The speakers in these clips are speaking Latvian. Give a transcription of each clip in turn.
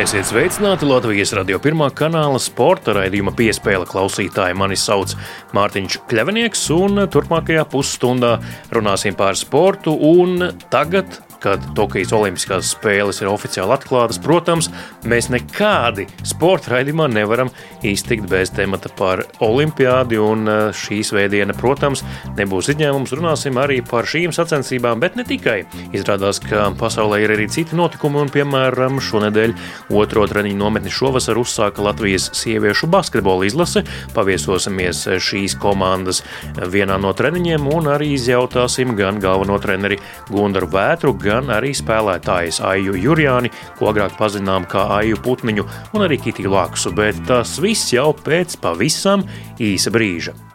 Esiet sveicināti Latvijas radio pirmā kanāla sporta raidījuma piespēle klausītāji. Mani sauc Mārtiņš Kļavinieks, un turpmākajā pusstundā runāsim par sportu. Tagad kad Tokijas Olimpiskās spēles ir oficiāli atklātas. Protams, mēs nekādi sporta raidījumā nevaram iztikt bez temata par olimpiādi, un eh, šī svētdiena, protams, nebūs izņēmums. Runāsim arī par šīm sacensībām, bet ne tikai. Izrādās, ka pasaulē ir arī citi notikumi, un, piemēram, šonadēļ otro treniņu nometni šovasar uzsāka Latvijas sieviešu basketbola izlase. Paviesosimies šīs komandas vienā no treniņiem un arī izjautāsim gan galveno treneri Gundaru Vētru, gan arī spēlētājas Aiju Jurjāni, ko agrāk pazinām kā Aiju Putniņu un arī Kitiju Laksu, bet tas viss jau pēc pavisam īsa brīža.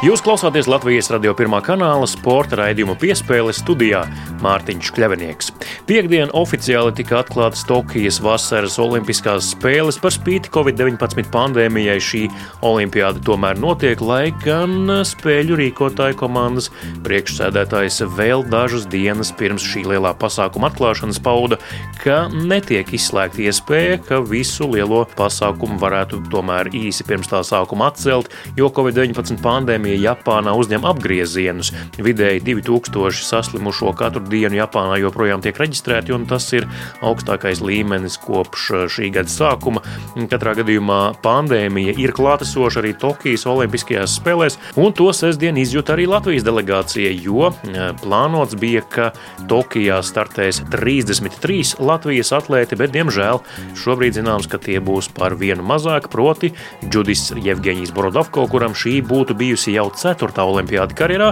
Jūs klausāties Latvijas radio pirmā kanāla sporta raidījuma piespēle studijā Mārtiņš Kļavinieks. Piektdien oficiāli tika atklātas Tokijas vasaras olimpiskās spēles par spīti Covid-19 pandēmijai. Šī olimpiāda tomēr notiek, lai gan spēļu rīkotāju komandas priekšsēdētājs vēl dažas dienas pirms šī lielā pasākuma atklāšanas pauda, ka netiek izslēgta iespēja, ka visu lielo pasākumu varētu tomēr īsi pirms tā sākuma atcelt, jo Covid-19 pandēmija pandēmija Japānā uzņem apgriezienus. Vidēji 2000 saslimušo katru dienu Japānā joprojām tiek reģistrēti, un tas ir augstākais līmenis kopš uh, šī gada sākuma. Katrā gadījumā pandēmija ir klātesoša arī Tokijas Olimpiskajās spēlēs, un to sestdien izjūt arī Latvijas delegācija, jo uh, plānots bija, ka Tokijā startēs 33 Latvijas atlēti, bet diemžēl šobrīd zināms, ka tie būs par vienu mazāk, proti Džudis Jevgeņijs Borodovko, kuram šī būtu bijusi jau ceturtā olimpiāda karjerā,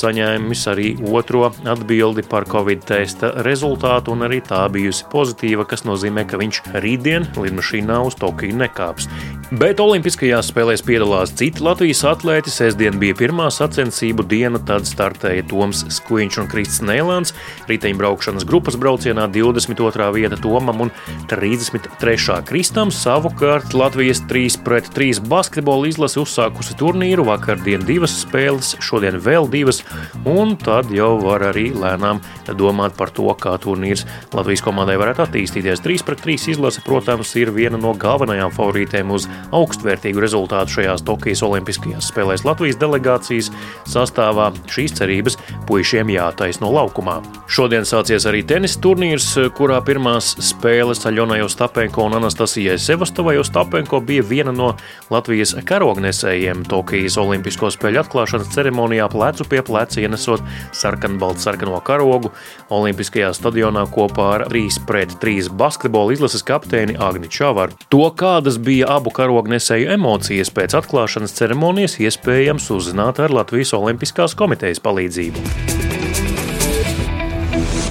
saņēmis arī otro atbildi par covid testa rezultātu, un arī tā bijusi pozitīva, kas nozīmē, ka viņš rītdien lidmašīnā uz Tokiju nekāps. Bet Olimpiskajās spēlēs piedalās citi Latvijas atlēti. Sestdien bija pirmā sacensību diena, tad startēja Toms Skuiņš un Krists Nēlāns. Riteņbraukšanas grupas braucienā 22. vieta Tomam un 33. Kristam. Savukārt Latvijas 3 pret 3 basketbola izlase uzsākusi turnīru vakardien divas spēles, šodien vēl divas, un tad jau var arī lēnām domāt par to, kā turnīrs Latvijas komandai varētu attīstīties. 3 pret 3 izlase, protams, ir viena no galvenajām favorītēm uz augstvērtīgu rezultātu šajās Tokijas Olimpiskajās spēlēs. Latvijas delegācijas sastāvā šīs cerības puišiem jātaisno laukumā. Šodien sācies arī tenisa turnīrs, kurā pirmās spēles Aļonai Ostapenko un Anastasijai Sevastovai Ostapenko bija viena no Latvijas karognesējiem Tokijas Olimpisko spēļu atklāšanas ceremonijā plecu pie pleca ienesot sarkanbaltu sarkano karogu Olimpiskajā stadionā kopā ar 3 pret 3 basketbola izlases kapteini Agni Čavaru. To, kādas bija abu karognesēju emocijas pēc atklāšanas ceremonijas, iespējams uzzināt ar Latvijas Olimpiskās komitejas palīdzību.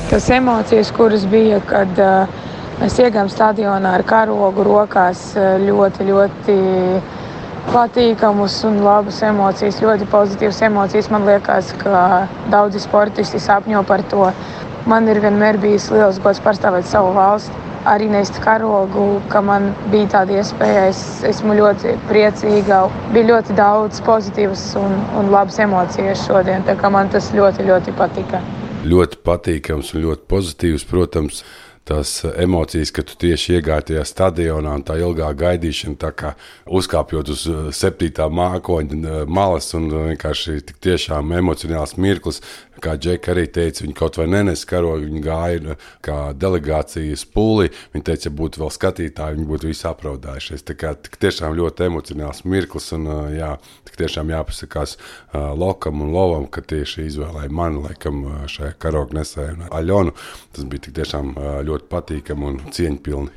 Tas emocijas, kuras bija, kad uh, mēs iegājām stadionā ar karogu rokās, ļoti, ļoti patīkamus un labus emocijas, ļoti pozitīvas emocijas. Man liekas, ka daudzi sportisti sapņo par to. Man ir vienmēr bijis liels gods pārstāvēt savu valsti, arī nest karogu, ka man bija tāda iespēja. Es esmu ļoti priecīga. Bija ļoti daudz pozitīvas un, un labas emocijas šodien. Man tas ļoti, ļoti patika. Ļoti patīkams un ļoti pozitīvs, protams tās emocijas, ka tu tieši iegāji tajā stadionā un tā ilgā gaidīšana, tā kā uzkāpjot uz uh, septītā mākoņa uh, malas un vienkārši tik tiešām emocionāls mirklis, kā Džeka arī teica, viņi kaut vai nenes karogu, viņi gāja kā delegācijas pūli. Viņi teica, ja būtu vēl skatītāji, viņi būtu visi apraudājušies. Tā kā tiešām ļoti emocionāls mirklis un jā, tiešām jāpasakās Lokam un Lovam, ka tieši izvēlēja mani laikam šajā karogu nesēju un Aļonu. Tas bija tiešām uh, ļoti patīkami un cieņpilni.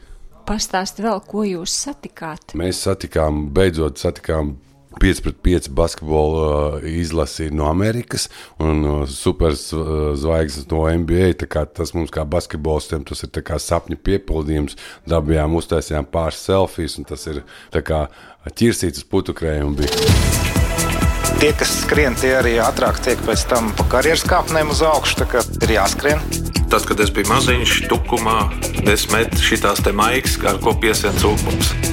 Pastāstiet vēl, ko jūs satikāt? Mēs satikām, beidzot satikām 5 pret 5 basketbola uh, izlasi no Amerikas un uh, superzvaigznes uh, no NBA. Tas mums kā basketbolistiem tas ir sapņu piepildījums. Dabījām, uztaisījām pāris selfijas, un tas ir ķirsīts uz putukrējumu. Tie, kas skrien, tie arī ātrāk tiek pēc tam pa karjeras kāpnēm uz augšu. Tā kā ir jāskrien. Tas, kad es biju maziņš, tukumā, es metu šitās te maigas, ar ko piesien cūkums.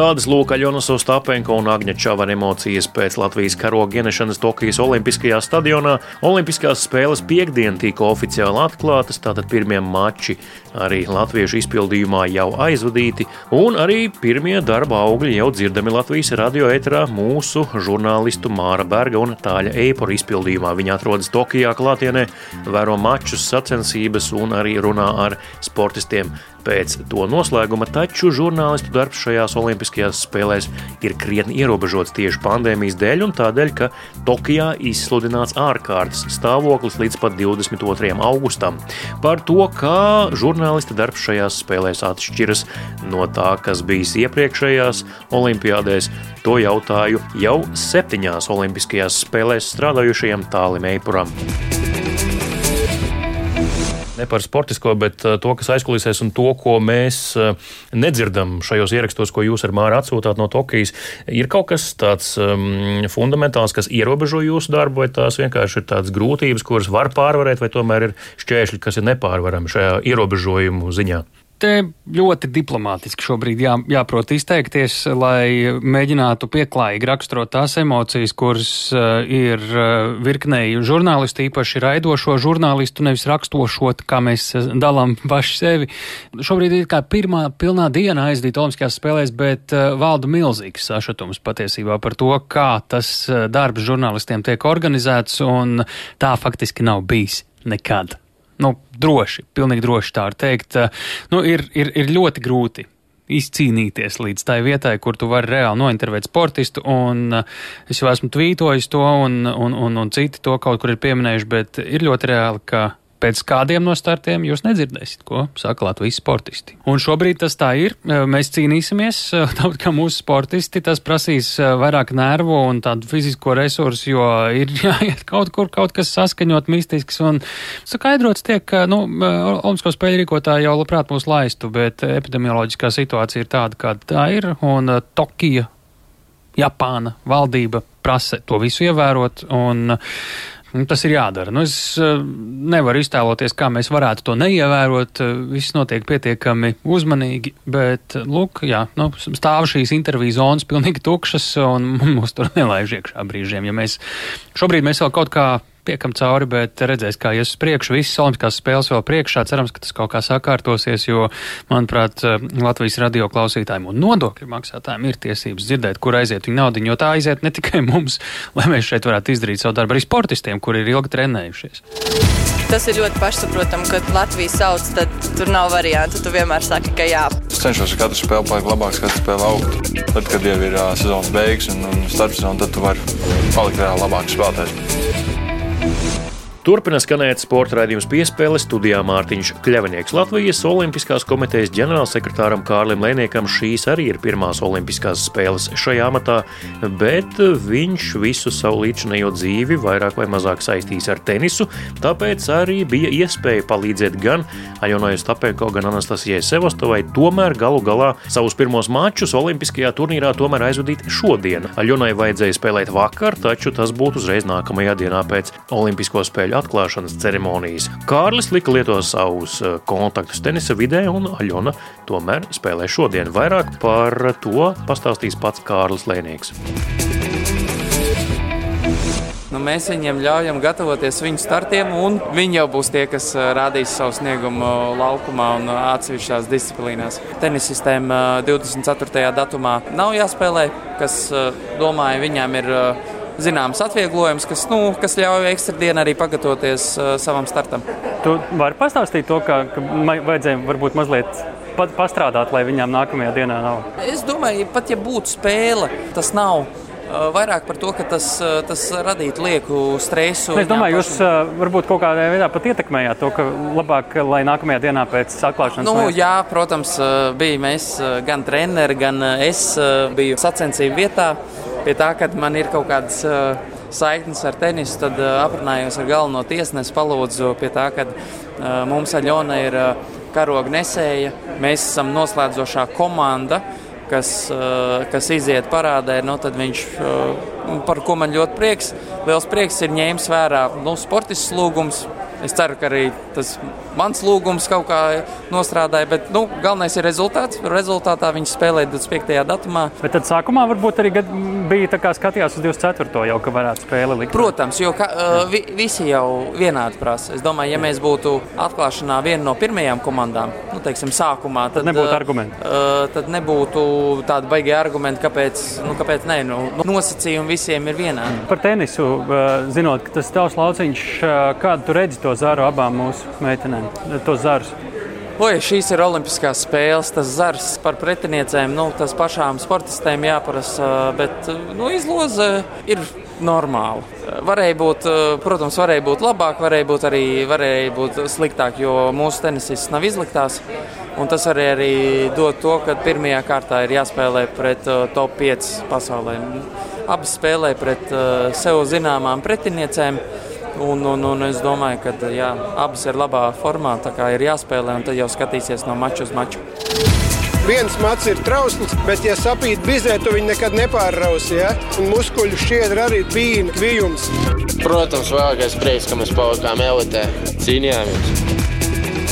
Tādas lūk, Aļonas Ostapenko un Agņa Čavana emocijas pēc Latvijas karoga ienešanas Tokijas Olimpiskajā stadionā. Olimpiskās spēles piekdien tika oficiāli atklātas, tātad pirmie mači arī latviešu izpildījumā jau aizvadīti, un arī pirmie darba augļi jau dzirdami Latvijas radioetrā mūsu žurnālistu Māra Berga un Tāļa Eipora izpildījumā. Viņa atrodas Tokijā klātienē, vēro mačus, sacensības un arī runā ar sportistiem pēc to noslēguma, taču žurnālistu darbs šajās Olimpiskajās spēlēs ir krietni ierobežots tieši pandēmijas dēļ un tādēļ, ka Tokijā izsludināts ārkārtas stāvoklis līdz pat 22. augustam. Par to, kā žurnālista darbs šajās spēlēs atšķiras no tā, kas bijis iepriekšējās Olimpiādēs, to jautāju jau septiņās Olimpiskajās spēlēs strādājušajam Tālim Eipuram ne par sportisko, bet uh, to, kas aizkulisēs un to, ko mēs uh, nedzirdam šajos ierakstos, ko jūs ar Māru atsūtāt no Tokijas. Ir kaut kas tāds um, fundamentāls, kas ierobežo jūsu darbu, vai tās vienkārši ir tādas grūtības, kuras var pārvarēt, vai tomēr ir šķēršļi, kas ir nepārvarami šajā ierobežojumu ziņā? Te ļoti diplomātiski šobrīd jā, jāprot izteikties, lai mēģinātu pieklājīgi raksturot tās emocijas, kuras uh, ir uh, virknēji žurnālisti, īpaši raidošo žurnālistu, nevis rakstošot, kā mēs uh, dalām paši sevi. Šobrīd ir kā pirmā pilnā diena aizdīt Olimpiskajās spēlēs, bet uh, valda milzīgs sašutums patiesībā par to, kā tas uh, darbs žurnālistiem tiek organizēts, un tā faktiski nav bijis nekad nu, droši, pilnīgi droši tā teikt, nu, ir, ir, ir ļoti grūti izcīnīties līdz tai vietai, kur tu vari reāli nointervēt sportistu. Un es jau esmu tvītojis to, un, un, un, un citi to kaut kur ir pieminējuši, bet ir ļoti reāli, ka pēc kādiem no startiem jūs nedzirdēsiet, ko saka Latvijas sportisti. Un šobrīd tas tā ir. Mēs cīnīsimies, tāpat kā mūsu sportisti, tas prasīs vairāk nervu un tādu fizisko resursu, jo ir jāiet kaut kur kaut kas saskaņot, mistisks un skaidrots tiek, ka, nu, Olimpisko spēļu rīkotāji jau labprāt mūs laistu, bet epidemioloģiskā situācija ir tāda, kāda tā ir, un Tokija, Japāna valdība prasa to visu ievērot, un Nu, tas ir jādara. Nu, es uh, nevaru iztēloties, kā mēs varētu to neievērot. Uh, viss notiek pietiekami uzmanīgi, bet, uh, lūk, jā, nu, stāv šīs interviju zonas pilnīgi tukšas un mūs tur nelaiž iekšā brīžiem. Ja mēs šobrīd mēs vēl kaut kā tiekam cauri, bet redzēs, kā ies uz priekšu. Visas olimpiskās spēles vēl priekšā. Cerams, ka tas kaut kā sakārtosies, jo, manuprāt, Latvijas radio klausītājiem un nodokļu maksātājiem ir tiesības dzirdēt, kur aiziet viņa naudiņa, jo tā aiziet ne tikai mums, lai mēs šeit varētu izdarīt savu darbu, arī sportistiem, kuri ir ilgi trenējušies. Tas ir ļoti pašsaprotami, ka Latvijas sauc, tad tur nav variantu. Tu vienmēr saki, ka jā. Es cenšos katru spēli palikt labāks, katru spēli augt. Tad, kad jau ir uh, sezonas beigas un, un starpsezona, tad tu vari palikt vēl labāks spēlētājs. Thank you. Turpina skanēt sporta raidījums piespēle studijā Mārtiņš Kļavinieks. Latvijas Olimpiskās komitejas ģenerālsekretāram Kārlim Lēniekam šīs arī ir pirmās olimpiskās spēles šajā amatā, bet viņš visu savu līdzinējo dzīvi vairāk vai mazāk saistīs ar tenisu, tāpēc arī bija iespēja palīdzēt gan Ajonai Stapenko, gan Anastasijai Sevostovai, tomēr galu galā savus pirmos mačus Olimpiskajā turnīrā tomēr aizvadīt šodien. Ajonai vajadzēja spēlēt vakar, taču tas būtu uzreiz nākamajā dienā pēc Olimpisko spēļu atklāšanas ceremonijas. Kārlis lika lietot savus eh, kontaktus tenisa vidē, un Aļona tomēr spēlē šodien. Vairāk par to pastāstīs pats Kārlis Lēnieks. Nu, mēs viņiem ļaujam gatavoties viņu startiem, un viņi jau būs tie, kas eh, rādīs savu sniegumu laukumā un atsevišķās disciplīnās. Tenisistēm 24. Eh, datumā nav jāspēlē, kas, domāju, viņām ir zināms atvieglojums, kas, nu, kas ļauj ekstra dienu arī pagatavoties uh, savam startam. Tu vari pastāstīt to, ka, ka vajadzēja varbūt mazliet pat pastrādāt, lai viņām nākamajā dienā nav? Es domāju, pat ja būtu spēle, tas nav. Uh, vairāk par to, ka tas, uh, tas radītu lieku stresu. Es domāju, jūs uh, varbūt kaut kādā veidā pat ietekmējāt to, ka labāk, lai nākamajā dienā pēc atklāšanas. Nu, mēs... Jā, protams, bija mēs, gan treneri, gan es biju sacensību vietā pie tā, ka man ir kaut kādas uh, saiknes ar tenisu, tad uh, aprunājos ar galveno tiesnesi, palūdzu pie tā, ka uh, mums Aļona ir uh, karoga nesēja, mēs esam noslēdzošā komanda. Kas, uh, kas iziet parādē, nu, tad viņš, uh, par ko man ļoti prieks, liels prieks ir ņēmis vērā nu, sportisks lūgums. Es ceru, ka arī tas mans lūgums kaut kā nostrādāja, bet nu, galvenais ir rezultāts. Rezultātā viņi spēlēja 25. datumā. Bet tad sākumā varbūt arī bija tā kā skatījās uz 24. jau, ka varētu spēli likt. Protams, jo ka, uh, vi, visi jau vienādi prasa. Es domāju, ja mēs būtu atklāšanā viena no pirmajām komandām, nu, teiksim, sākumā, tad nebūtu argumenti. Uh, tad nebūtu tāda baigie argumenti, kāpēc, nu, kāpēc ne. Nu, nosacījumi visiem ir vienādi. Par tenisu, zinot, ka tas tavs lauciņš, kādu tu redzi to to zaru abām mūsu meitenēm, to zarus. Oi, šīs ir Olimpiskās spēles. Tas zars par pretiniecēm, nu, tas pašām sportistēm jāprasa, bet nu, izloze ir normāla. Varēja būt, protams, varēja būt labāk, varēja būt arī varēja būt sliktāk, jo mūsu tenisists nav izliktās. Tas arī, arī dod to, ka pirmajā kārtā ir jāspēlē pret uh, top 5 pasaulē. Abas spēlē pret uh, sev zināmām pretiniecēm. Un, un, un es domāju, ka jā, abas ir labā formā, tā kā ir jāspēlē, un tad jau skatīsies no mača uz maču. Viens mats ir trausls, bet, ja sapīt bizē, tu viņu nekad nepārrausi. Ja? Un muskuļu šķiedra arī bija kvijums. Protams, vēlākais prieks, ka mēs palikām elitē, cīnījāmies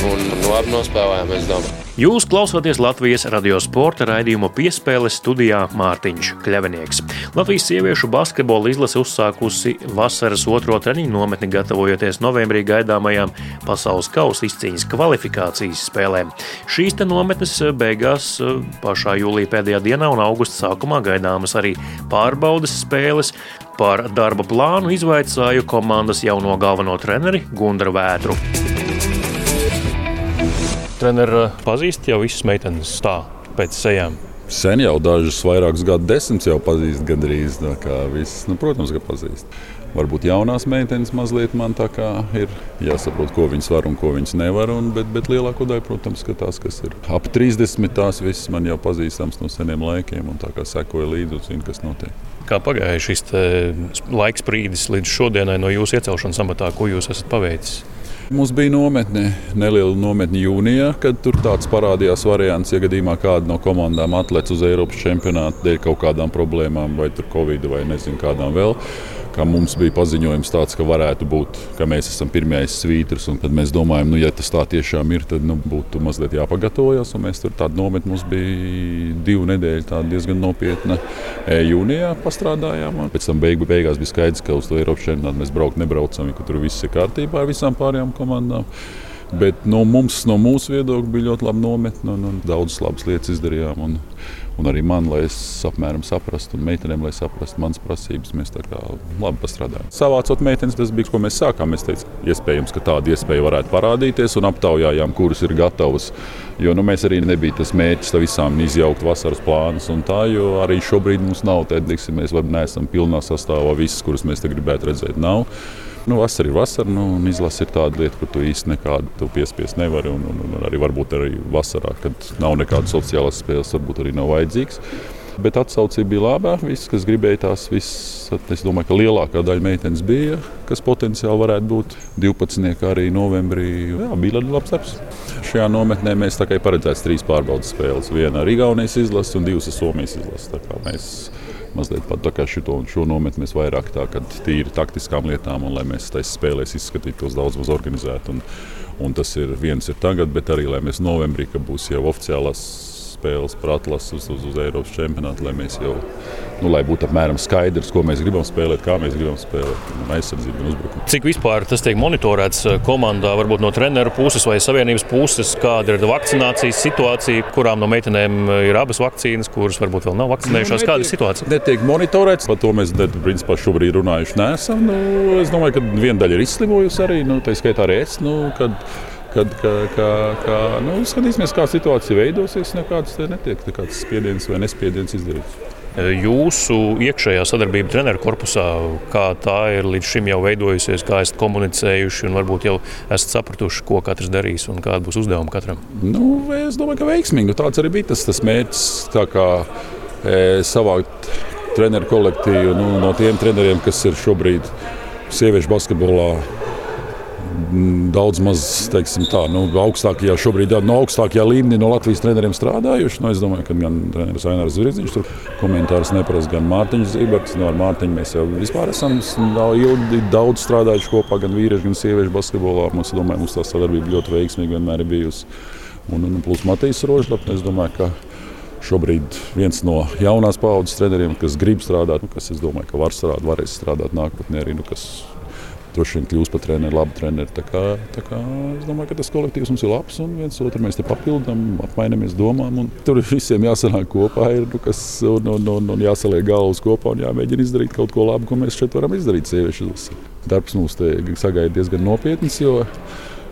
un labi nospēlējām, es domāju. Jūs klausāties Latvijas radio sporta raidījuma piespēles studijā Mārtiņš Kļavinieks. Latvijas sieviešu basketbola izlase uzsākusi vasaras otro treniņu nometni, gatavojoties novembrī gaidāmajām pasaules kausa izcīņas kvalifikācijas spēlēm. Šīs nometnes beigās eh, pašā jūlijā pēdējā dienā un augusta sākumā gaidāmas arī pārbaudas spēles. Par darba plānu izvaicāju komandas jauno galveno treneri Gundaru Vētru. Treneris eh, pazīst jau visas meitenes tā pēc sejām. Sen jau dažus vairākus gadu desmitus jau pazīst gandrīz. Viss, nu, protams, ka pazīst. Varbūt jaunās meitenes mazliet man tā kā ir jāsaprot, ko viņas var un ko viņas nevar. Un, bet, bet lielāko daļu, protams, ka tās, kas ir ap 30, tās visas man jau pazīstams no seniem laikiem un tā kā sekoja līdzi un zina, kas notiek. Kā pagāja šis laiks brīdis līdz šodienai no jūsu iecelšanas amatā, ko jūs esat paveicis? Mums bija nometne, neliela nometne jūnijā, kad tur tāds parādījās variants, ja gadījumā kāda no komandām atlec uz Eiropas čempionātu dēļ kaut kādām problēmām, vai tur Covid vai nezinu kādām vēl ka mums bija paziņojums tāds, ka varētu būt, ka mēs esam pirmais svītrs. Tad mēs domājam, nu, ja tas tā tiešām ir, tad nu, būtu mazliet jāpagatavojas. Mēs tur tādu nometni mums bija divu nedēļu, diezgan nopietna. E, jūnijā pastrādājām. Pēc tam beigu, beigās bija skaidrs, ka uz to Eiropas čempionātu mēs braukt nebraucam, ka tur viss ir kārtībā ar visām pārējām komandām. Bet no mums, no mūsu viedokļa, bija ļoti laba nometne un, un daudzas labas lietas izdarījām. Un, un arī man, lai es apmēram saprastu, un meitenēm, lai saprastu manas prasības, mēs tā kā labi pastrādājām. Savācot meitenes, tas bija, ko mēs sākām. Mēs teicām, iespējams, ka tāda iespēja varētu parādīties, un aptaujājām, kuras ir gatavas. Jo nu, mēs arī nebija tas mērķis visām izjaukt vasaras plānus, un tā, jo arī šobrīd mums nav tāda, mēs neesam pilnā sastāvā visas, kuras mēs gribētu redzēt. Nav. Nu, vasara ir vasara, nu, un izlase ir tāda lieta, kur tu īsti nekādu piespiest nevari. Un, un, un arī varbūt arī vasarā, kad nav nekādas sociālās spēles, varbūt arī nav vajadzīgs. Bet atsaucība bija laba. Viss, kas gribēja tās, viss, es domāju, ka lielākā daļa meitenes bija, kas potenciāli varētu būt 12. arī novembrī. Jā, bija labs darbs. Šajā nometnē mēs paredzējām trīs pārbaudas spēles. Viena ar Igaunijas izlasi un divas ar Somijas izlasi. Mazliet pat tā kā šito, šo nometni mēs vairāk tā, kad tīri taktiskām lietām un lai mēs taisa spēlēs izskatītos daudz maz organizēt. Un, un tas ir viens ir tagad, bet arī, lai mēs novembrī, kad būs jau oficiālās spēles par atlases uz, uz, uz Eiropas čempionātu, lai mēs jau nu, lai būtu apmēram skaidrs, ko mēs gribam spēlēt, kā mēs gribam spēlēt, un aizsardzību un uzbrukumu. Cik vispār tas tiek monitorēts eh, komandā, varbūt no treneru puses vai savienības puses, kāda ir vakcinācijas situācija, kurām no meitenēm eh, ir abas vakcīnas, kuras varbūt vēl nav vakcinējušās? Nu, kāda ir situācija? Netiek monitorēts, par to mēs principā šobrīd runājuši neesam. Nu, es domāju, ka viena daļa ir izslimojusi arī, nu, tā skaitā arī es. Nu, kad, kad ka, ka, ka, nu, skatīsimies, kā situācija veidosies. Nekāds netiek nekāds spiediens vai nespiediens izdarīts. Jūsu iekšējā sadarbība treneru korpusā, kā tā ir līdz šim jau veidojusies, kā esat komunicējuši un varbūt jau esat sapratuši, ko katrs darīs un kāda būs uzdevuma katram? Nu, es domāju, ka veiksmīgi. Tāds arī bija tas, tas mērķis. Kā, e, savākt treneru kolektīvu nu, no tiem treneriem, kas ir šobrīd sieviešu basketbolā daudz maz teiksim, tā, nu, augstākajā, šobrīd, no augstākajā līmenī no Latvijas treneriem strādājuši. Nu, es domāju, ka gan treneris Ainārs Zvirziņš tur komentārus neprasa, gan Mārtiņš Zīberts. No nu, Mārtiņu mēs jau vispār esam ilgi daudz strādājuši kopā, gan vīriešu, gan sieviešu basketbolā. Mums, domāju, mums tā sadarbība ļoti veiksmīga vienmēr ir bijusi. Un, un plus Matīs Rožlaps, es domāju, ka šobrīd viens no jaunās paudzes treneriem, kas grib strādāt, nu, kas, es domāju, ka var strādāt, varēs strādāt nākotnē arī. Nu, kas, droši vien kļūs par treneru, labu treneru. Tā kā, tā kā es domāju, ka tas kolektīvs mums ir labs un viens otru mēs te papildām, apmainamies domām. Tur visiem jāsanāk kopā, ir, nu, kas, un, un, un, un jāsaliek galvas kopā un jāmēģina izdarīt kaut ko labu, ko mēs šeit varam izdarīt. Sieviešu darbs mums te sagaida diezgan nopietns.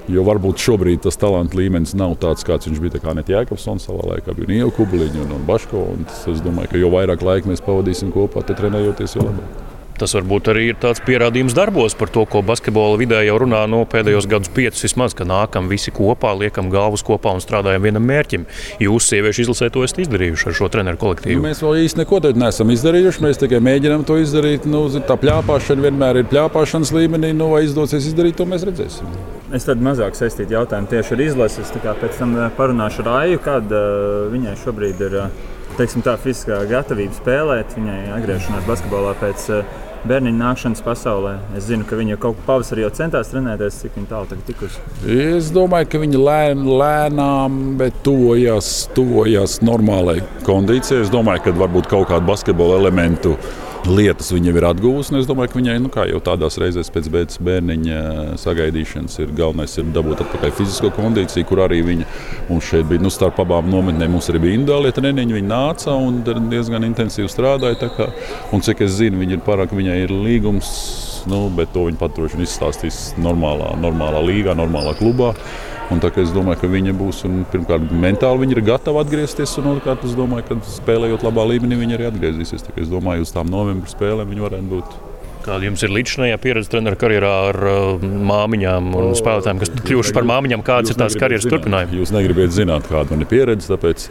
Jo, varbūt šobrīd tas talantu līmenis nav tāds, kāds viņš bija Net Jēkabsons savā laikā, bija Nieva Kubliņa un, un Baško. Un tas, es domāju, ka jo vairāk laika mēs pavadīsim kopā, te trenējoties, jo labāk. Tas varbūt arī ir tāds pierādījums darbos par to, ko basketbola vidē jau runā no pēdējos gadus piecus vismaz, ka nākam visi kopā, liekam galvas kopā un strādājam vienam mērķim. Jūs, sieviešu izlasē, to esat izdarījuši ar šo treneru kolektīvu. Nu, mēs vēl īsti neko tādu neesam izdarījuši. Mēs tikai mēģinām to izdarīt. Nu, tā plāpāšana vienmēr ir plāpāšanas līmenī. Nu, vai izdosies izdarīt, to mēs redzēsim. Es tad mazāk saistītu jautājumu tieši ar izlases. Pēc tam eh, parunāšu ar Aiju, kāda uh, viņai šobrīd ir uh, teiksim, tā fiziskā gatavība spēlēt. Viņai atgriešanās basketbolā pēc uh, bērniņa nākšanas pasaulē. Es zinu, ka viņa kaut kā pavasarī jau centās trenēties, cik viņa tālu tagad tikusi. Es domāju, ka viņa lēn, lēnām, bet tuvojas, tuvojas normālai kondīcijai. Es domāju, ka varbūt kaut kādu basketbola elementu lietas viņa ir atguvusi. Es domāju, ka viņai nu, jau tādās reizēs pēc beigas bērniņa sagaidīšanas ir galvenais ir dabūt atpakaļ fizisko kondīciju, kur arī viņa mums šeit bija nu, starp abām nometnēm. Mums arī bija individuāli treniņi, viņa nāca un diezgan intensīvi strādāja. Kā, un cik es zinu, viņa ir parāk, viņai ir līgums. Nu, bet to viņa pat droši vien izstāstīs normālā, normālā līgā, normālā klubā. Un tā, es domāju, ka viņa būs pirmkārt mentāli viņa ir gatava atgriezties. Un otrkārt, es domāju, ka spēlējot labā līmenī, viņa arī atgriezīsies. Tā, es domāju, uz tām novembra spēlēm viņa varētu būt. Kāda jums ir līdzinājā pieredze treneru karjerā ar uh, māmiņām un spēlētājiem, kas kļuvuši par māmiņām? Kādas ir tās karjeras turpinājumi? Jūs negribat zināt, kāda man ir pieredze. Tāpēc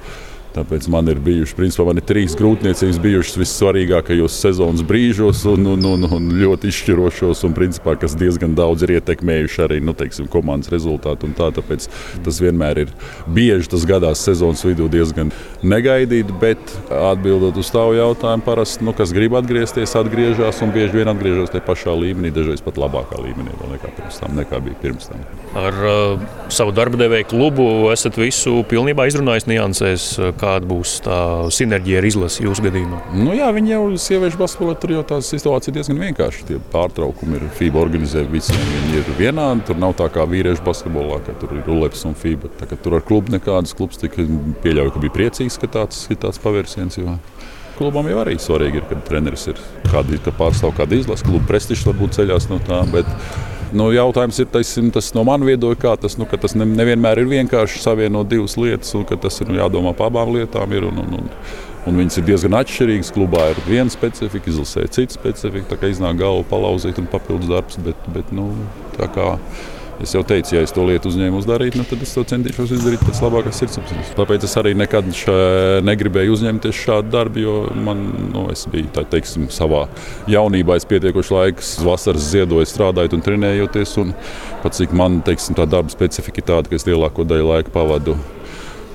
Tāpēc man ir bijuši, principā, man ir trīs grūtniecības bijušas vissvarīgākajos sezonas brīžos un, un, un, un ļoti izšķirošos, un principā, kas diezgan daudz ir ietekmējuši arī nu, teiksim, komandas rezultātu. Tā, tāpēc tas vienmēr ir bieži, tas gadās sezonas vidū diezgan negaidīti, bet atbildot uz tavu jautājumu, parasti, nu, kas grib atgriezties, atgriežas un bieži vien atgriežas tajā pašā līmenī, dažreiz pat labākā līmenī nekā, tam, nekā bija pirms tam. Ar uh, savu darba devēju klubu esat visu pilnībā izrunājis niansēs. Kā kāda būs tā sinerģija ar izlasi jūsu gadījumā? Nu, jā, viņi jau sieviešu basketbolā tur jau tā situācija diezgan vienkārša. Tie pārtraukumi ir FIBA organizē visiem. Viņi ir vienādi. Tur nav tā kā vīriešu basketbolā, ka tur ir Uleps un FIBA. Tā, tur ar klubu nekādas klubs tika pieļauju, ka bija priecīgs, ka tāds ir tāds pavērsiens. Jo klubam jau arī svarīgi ir, kad treneris ir kādi, ka pārstāv kādu izlasi. Klubu prestižs varbūt ceļās no tā. Bet, Nu, jautājums ir tas, tas no manas viedokļa, kā tas, nu, tas ne, nevienmēr ir vienkārši savienot divas lietas, un tas ir jādomā par abām lietām. Ir, un, un, un, un viņas ir diezgan atšķirīgas. Klubā ir viena specifika, izlasē cita specifika. Tā kā iznāk galva palauzīt un papildus darbs. Bet, bet, nu, Es jau teicu, ja es to lietu uzņēmu darīt, nu, tad es to centīšos izdarīt pēc labākās sirdsapziņas. Tāpēc es arī nekad negribēju uzņemties šādu darbu, jo man, nu, es biju tā, teiksim, savā jaunībā, pietiekoši laiks, vasaras ziedoju, strādājot un trenējoties. Un pat cik man teiksim, tā darba specifika ir tāda, ka es lielāko daļu laika pavadu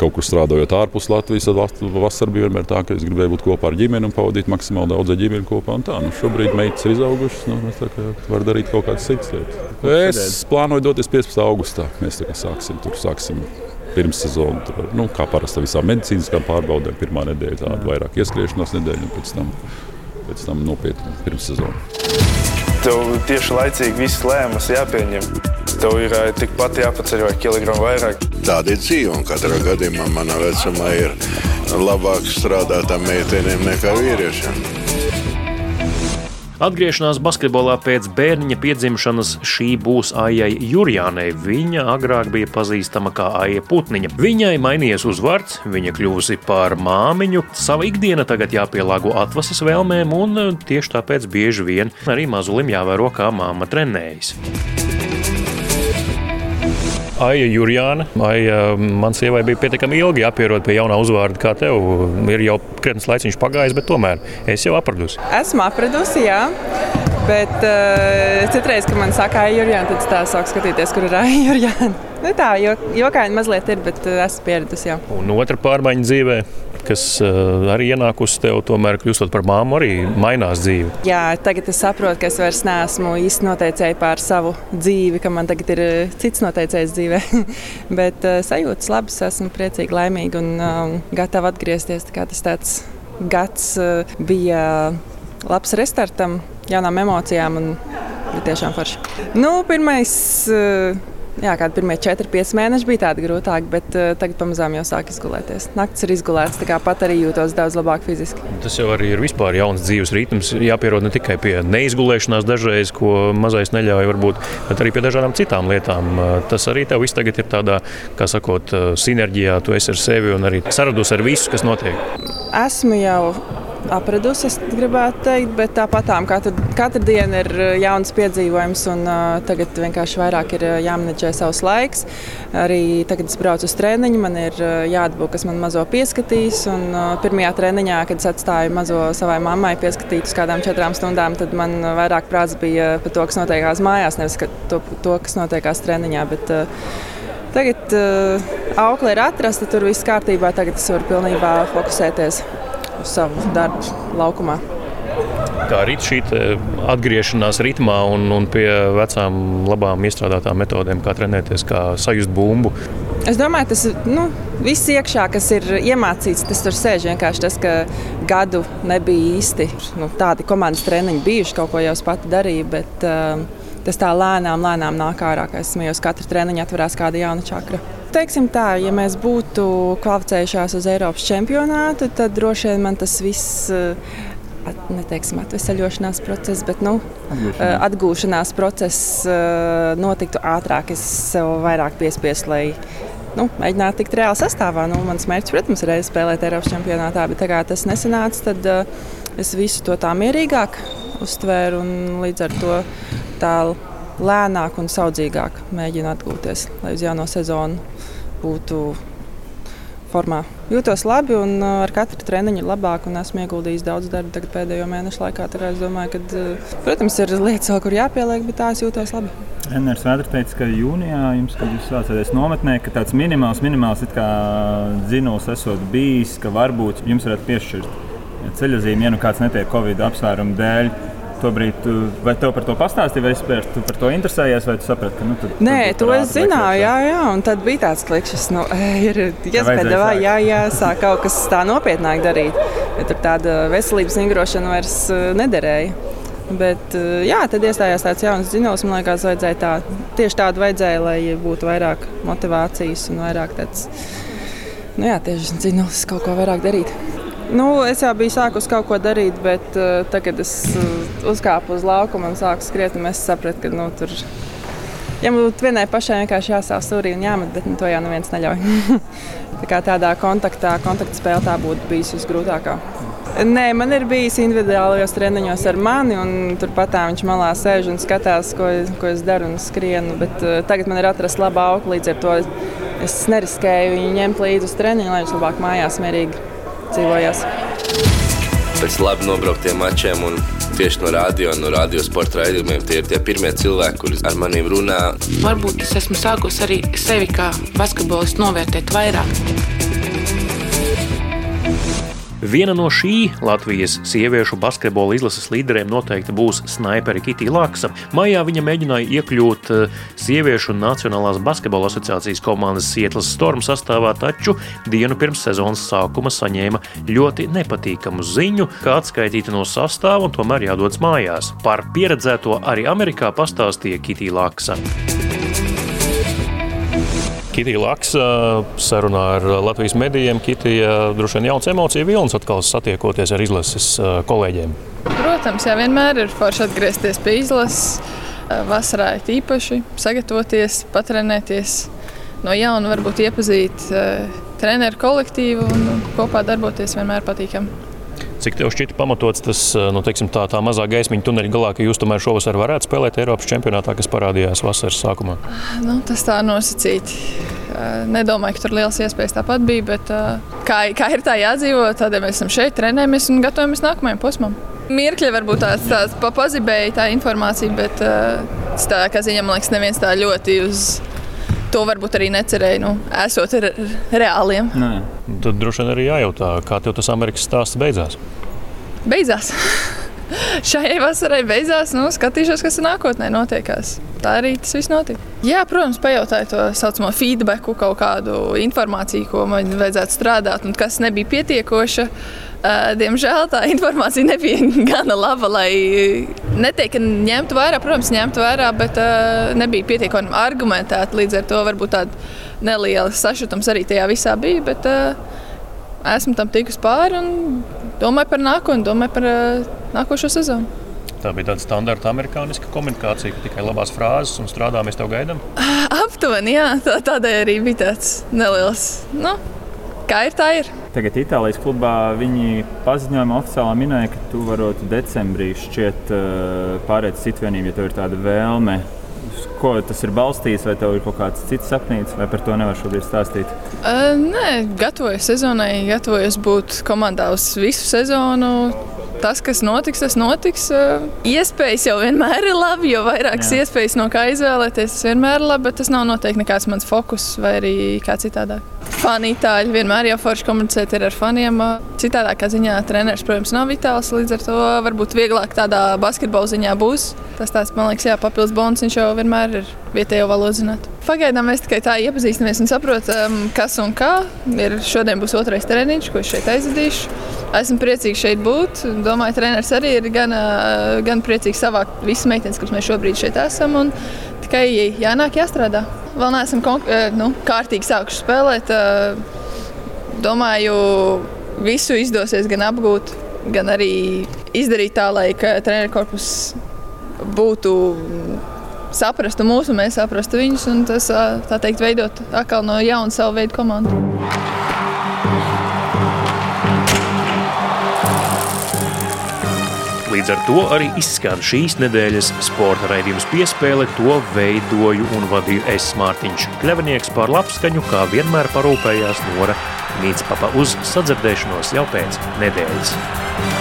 kaut kur strādājot ārpus Latvijas, tad vasarā bija vienmēr tā, ka es gribēju būt kopā ar ģimeni un pavadīt maksimāli daudz ģimeni kopā. Tā, nu, šobrīd meitas ir izaugušas, nu, mēs varam darīt kaut kādas citas lietas. Es plānoju doties 15. augustā. Mēs sāksim tur. Sāksim pirmssezonu. Tur, nu, kā parasti visām medicīniskām pārbaudēm, pirmā nedēļa tāda vairāk ieskriešanās nedēļa, un pēc tam, pēc tam nopietni pirmssezonu. Tev tieši laicīgi viss lēmums jāpieņem tev ir tikpat jāpaceļ vai kilogramu vairāk. Tāda ir dzīve, un katrā gadījumā manā vecumā ir labāk strādāt ar meitenēm nekā vīriešiem. Atgriešanās basketbolā pēc bērniņa piedzimšanas šī būs Aijai Jurjānai. Viņa agrāk bija pazīstama kā Aija Putniņa. Viņai mainījies uzvārds, viņa kļuvusi par māmiņu. Sava ikdiena tagad jāpielāgo atvases vēlmēm, un tieši tāpēc bieži vien arī mazulim jāvēro, kā māma trenējas. Aija Jurjāna. Aija, man sievai bija pietiekami ilgi jāpierod pie jaunā uzvārda, kā tev. Ir jau krietnes laiciņš pagājis, bet tomēr es jau apradusi. Esmu apradusi, jā. Bet uh, citreiz, kad man saka, ah, Jurjāna, tad tā sāku skatīties, kur ir Jurjāna. Nu, tā jokaini mazliet ir, bet uh, esmu pieradusi. Jā. Un otra pārmaiņa dzīvē, kas uh, arī ienākusi tev, tomēr kļūstot par māmu, arī mainās dzīve. Jā, tagad es saprotu, ka es vairs neesmu īsti noteicēji pār savu dzīvi, ka man tagad ir uh, cits noteicējs dzīvē. bet uh, sajūtas labas, esmu priecīga, laimīga un uh, gatava atgriezties. Tā tas tāds gads bija labs restartam jaunām emocijām un bija tiešām forši. Nu, pirmais, eh, jā, kādi pirmie 4-5 mēneši bija tādi grūtāki, bet uh, tagad pamazām jau sāk izgulēties. Naktis ir izgulēts, tā kā pat arī jūtos daudz labāk fiziski. Tas jau arī ir vispār jauns dzīves ritms. Jāpierod ne tikai pie neizgulēšanās dažreiz, ko mazais neļauj, varbūt, bet arī pie dažādām citām lietām. Eh, tas arī tev viss tagad ir tādā, kā sakot, sinerģijā, tu esi ar sevi un arī saradus ar visu, kas notiek. Esmu jau apradusi, es gribētu teikt, bet tāpatām katru, katru dienu ir uh, jauns piedzīvojums, un uh, tagad vienkārši vairāk ir uh, jāmenedžē savs laiks. Arī tagad es braucu uz treniņu, man ir jāatbūt, kas man mazo pieskatīs, un uh, pirmajā treniņā, kad es atstāju mazo savai mammai pieskatīt uz kādām četrām stundām, tad man vairāk prāts bija par to, kas notiekās mājās, nevis to, to kas notiekās treniņā. Bet, uh, Tagad uh, aukle ir atrasta, tur viss kārtībā. Tagad es varu pilnībā fokusēties savu darbu laukumā. Kā arī šī atgriešanās ritmā un, un pie vecām, labām iestrādātām metodēm, kā trenēties, kā sajust bumbu. Es domāju, tas nu, viss iekšā, kas ir iemācīts, tas tur sēž. Vienkārši tas, ka gadu nebija īsti nu, tādi komandas treniņi bijuši, kaut ko jau es pati darīju. Bet, uh, tas tā lēnām, lēnām nāk ārā. Es smējos, katru treniņu atverās kāda jauna čakra. Teiksim tā, ja mēs būtu kvalificējušās uz Eiropas čempionātu, tad droši vien man tas viss. Eh, neteiksim, atvesaļošanās process, bet nu, atgūšanās, eh, atgūšanās process eh, notiktu ātrāk. Es sev vairāk piespiestu, lai nu, mēģinātu tikt reāli sastāvā. Nu, mans mērķis, protams, ir spēlēt Eiropas čempionātā, bet tā kā tas nesanāca, tad uh, es visu to tā mierīgāk uztvēru un līdz ar to tā lēnāk un saudzīgāk mēģinu atgūties, lai uz jauno sezonu būtu formā. Jūtos labi un uh, ar katru treniņu labāk. Esmu ieguldījis daudz darba pēdējo mēnešu laikā. Es domāju, ka, uh, protams, ir lietas, kur jāpieliek, bet tās jūtos labi. Renārs Vēders teica, ka jūnijā jums, kad jūs sācāties nometnē, ka tāds minimāls, minimāls dzinulis esot bijis, ka varbūt jums varētu piešķirt ceļojumu, ja nu kāds netiek Covid apsvērumu dēļ Tobrīd, tu, vai tev par to pastāstīja, vai spēr, tu par to interesējies, vai tu saprati, ka nu, tu, Nē, tu to es zināju, jā, jā, un tad bija tāds klikšķis, nu, ir vai jā, jāsāk kaut kas tā nopietnāk darīt, ja tur tāda veselības ingrošana vairs uh, nederēja. Bet, uh, jā, tad iestājās tāds jauns zinājums. Man liekas, vajadzēja tā, tieši tādu vajadzēja, lai būtu vairāk motivācijas un vairāk tāds, nu jā, tieši zinājums, kaut ko vairāk darīt. Nu, es jau biju sākus kaut ko darīt, bet uh, tagad es uh, uzkāpu uz laukuma un sāku skriet. Un es sapratu, ka nu, tur ja būtu vienai pašai vienkārši jāsāv stūrī un jāmet, bet nu, to jau neviens neļauj. tā kā tādā kontaktā, kontaktspēlē tā būtu bijusi visgrūtākā. Nē, man ir bijis individuālajos treniņos ar mani, un turpat viņš malā sēž un skatās, ko, ko es daru un skrienu. Bet uh, tagad man ir atrasts laba auga, līdz ar to es neriskēju viņu ņemt līdzi uz treniņu, lai viņš labāk mājās mierīgi dzīvojās. Pēc labi nobrauktiem mačiem un tieši no radio, no radio sporta raidījumiem. Tie ir tie pirmie cilvēki, kuriem ar maniem runā. Varbūt es esmu sākusi arī sevi kā basketbolistu novērtēt vairāk. Viena no šī Latvijas sieviešu basketbola izlases līderiem noteikti būs snaipere Kitija Laksa. Maijā viņa mēģināja iekļūt eh, sieviešu Nacionālās basketbola asociācijas komandas Sietlas Storm sastāvā, taču dienu pirms sezonas sākuma saņēma ļoti nepatīkamu ziņu, ka atskaitīta no sastāva un tomēr jādodas mājās. Par pieredzēto arī Amerikā pastāstīja Kitija Laksa. Kitija Laksa sarunā ar Latvijas medijiem. Kitija droši vien jauns emociju vilnis atkal satiekoties ar izlases kolēģiem. Protams, jā, vienmēr ir forši atgriezties pie izlases. Vasarā ir īpaši sagatavoties, patrenēties, no jauna varbūt iepazīt treneru kolektīvu un kopā darboties vienmēr patīkami. Cik tev šķita pamatots tas nu, teiksim, tā, tā mazā gaismiņa tuneļa galā, ka jūs tomēr šovasar varētu spēlēt Eiropas čempionātā, kas parādījās vasaras sākumā? Nu, tas tā nosacīti. Nedomāju, ka tur liels iespējas tāpat bija, bet kā, kā ir tā jādzīvo, tādēļ mēs esam šeit, trenējamies un gatavojamies nākamajam posmam. Mirkļi varbūt tāds, tāds pa pazibēja tā informācija, bet tā kā ziņā man liekas, neviens tā ļoti uz to varbūt arī necerēja, nu, esot re reāliem. Nē. Tad droši vien arī jājautā, kā tev tas Amerikas stāsts beidzās. Beidzās. šai vasarai beidzās. Nu, skatīšos, kas nākotnē notiekās. Tā arī tas viss notika. Jā, protams, pajautāju to saucamo feedbacku, kaut kādu informāciju, ko man vajadzētu strādāt, un kas nebija pietiekoša. Diemžēl tā informācija nebija gana laba, lai neteiktu, ka ņemtu vērā, protams, ņemtu vērā, bet nebija pietiekami argumentēta. Līdz ar to varbūt tāda neliela sašutums arī tajā visā bija. Bet, uh, esmu tam tikus pāri un domāju par nākotni, domāju par uh, nākošo sezonu. Tā bija tāda standarta amerikāņu komunikācija, ka tikai labās frāzes un strādā, mēs tev gaidām. Aptuveni, jā, tā, tādēļ arī bija tāds neliels. Nu, kā ir, tā ir. Tagad Itālijas klubā viņi paziņojumā oficiāli minēja, ka tu varētu decembrī šķiet pārēt citu vienību, ja tev ir tāda vēlme ko tas ir balstīts, vai tev ir kaut kāds cits sapnis, vai par to nevar šobrīd stāstīt? Uh, nē, gatavojos sezonai, gatavojos būt komandā uz visu sezonu. Tas, kas notiks, tas notiks. Iespējas jau vienmēr ir labi, jo vairākas Jā. iespējas no kā izvēlēties, tas vienmēr ir labi, bet tas nav noteikti nekāds mans fokus vai arī kā citādāk. Fani itāļi vienmēr jau forši komunicēt ar faniem. Citādākā ziņā treneris, protams, nav vitāls, līdz ar to varbūt vieglāk tādā basketbola ziņā būs. Tas tāds, man liekas, jā, papildus bonus viņš jau vienmēr ir vietējo valodu zināt. Pagaidām mēs tikai tā iepazīstamies un saprotam, kas un kā. Ir šodien būs otrais treniņš, ko es šeit aizvedīšu. Esmu priecīgs šeit būt. Domāju, treneris arī ir gan, gan priecīgs savākt visas meitenes, kuras mēs šobrīd šeit esam. Tikai jānāk, jāstrādā. Vēl neesam nu, kārtīgi sākuši spēlēt. Domāju, visu izdosies gan apgūt, gan arī izdarīt tā, lai treneru korpus būtu saprastu mūsu, mēs saprastu viņus, un tas, tā teikt, veidot atkal no jauna savu veidu komandu. Līdz ar to arī izskan šīs nedēļas sporta raidījums piespēle. To veidoju un vadīju es Mārtiņš Kļavinieks par labskaņu, kā vienmēr parūpējās Nora Mītspapa uz sadzirdēšanos jau pēc nedēļas.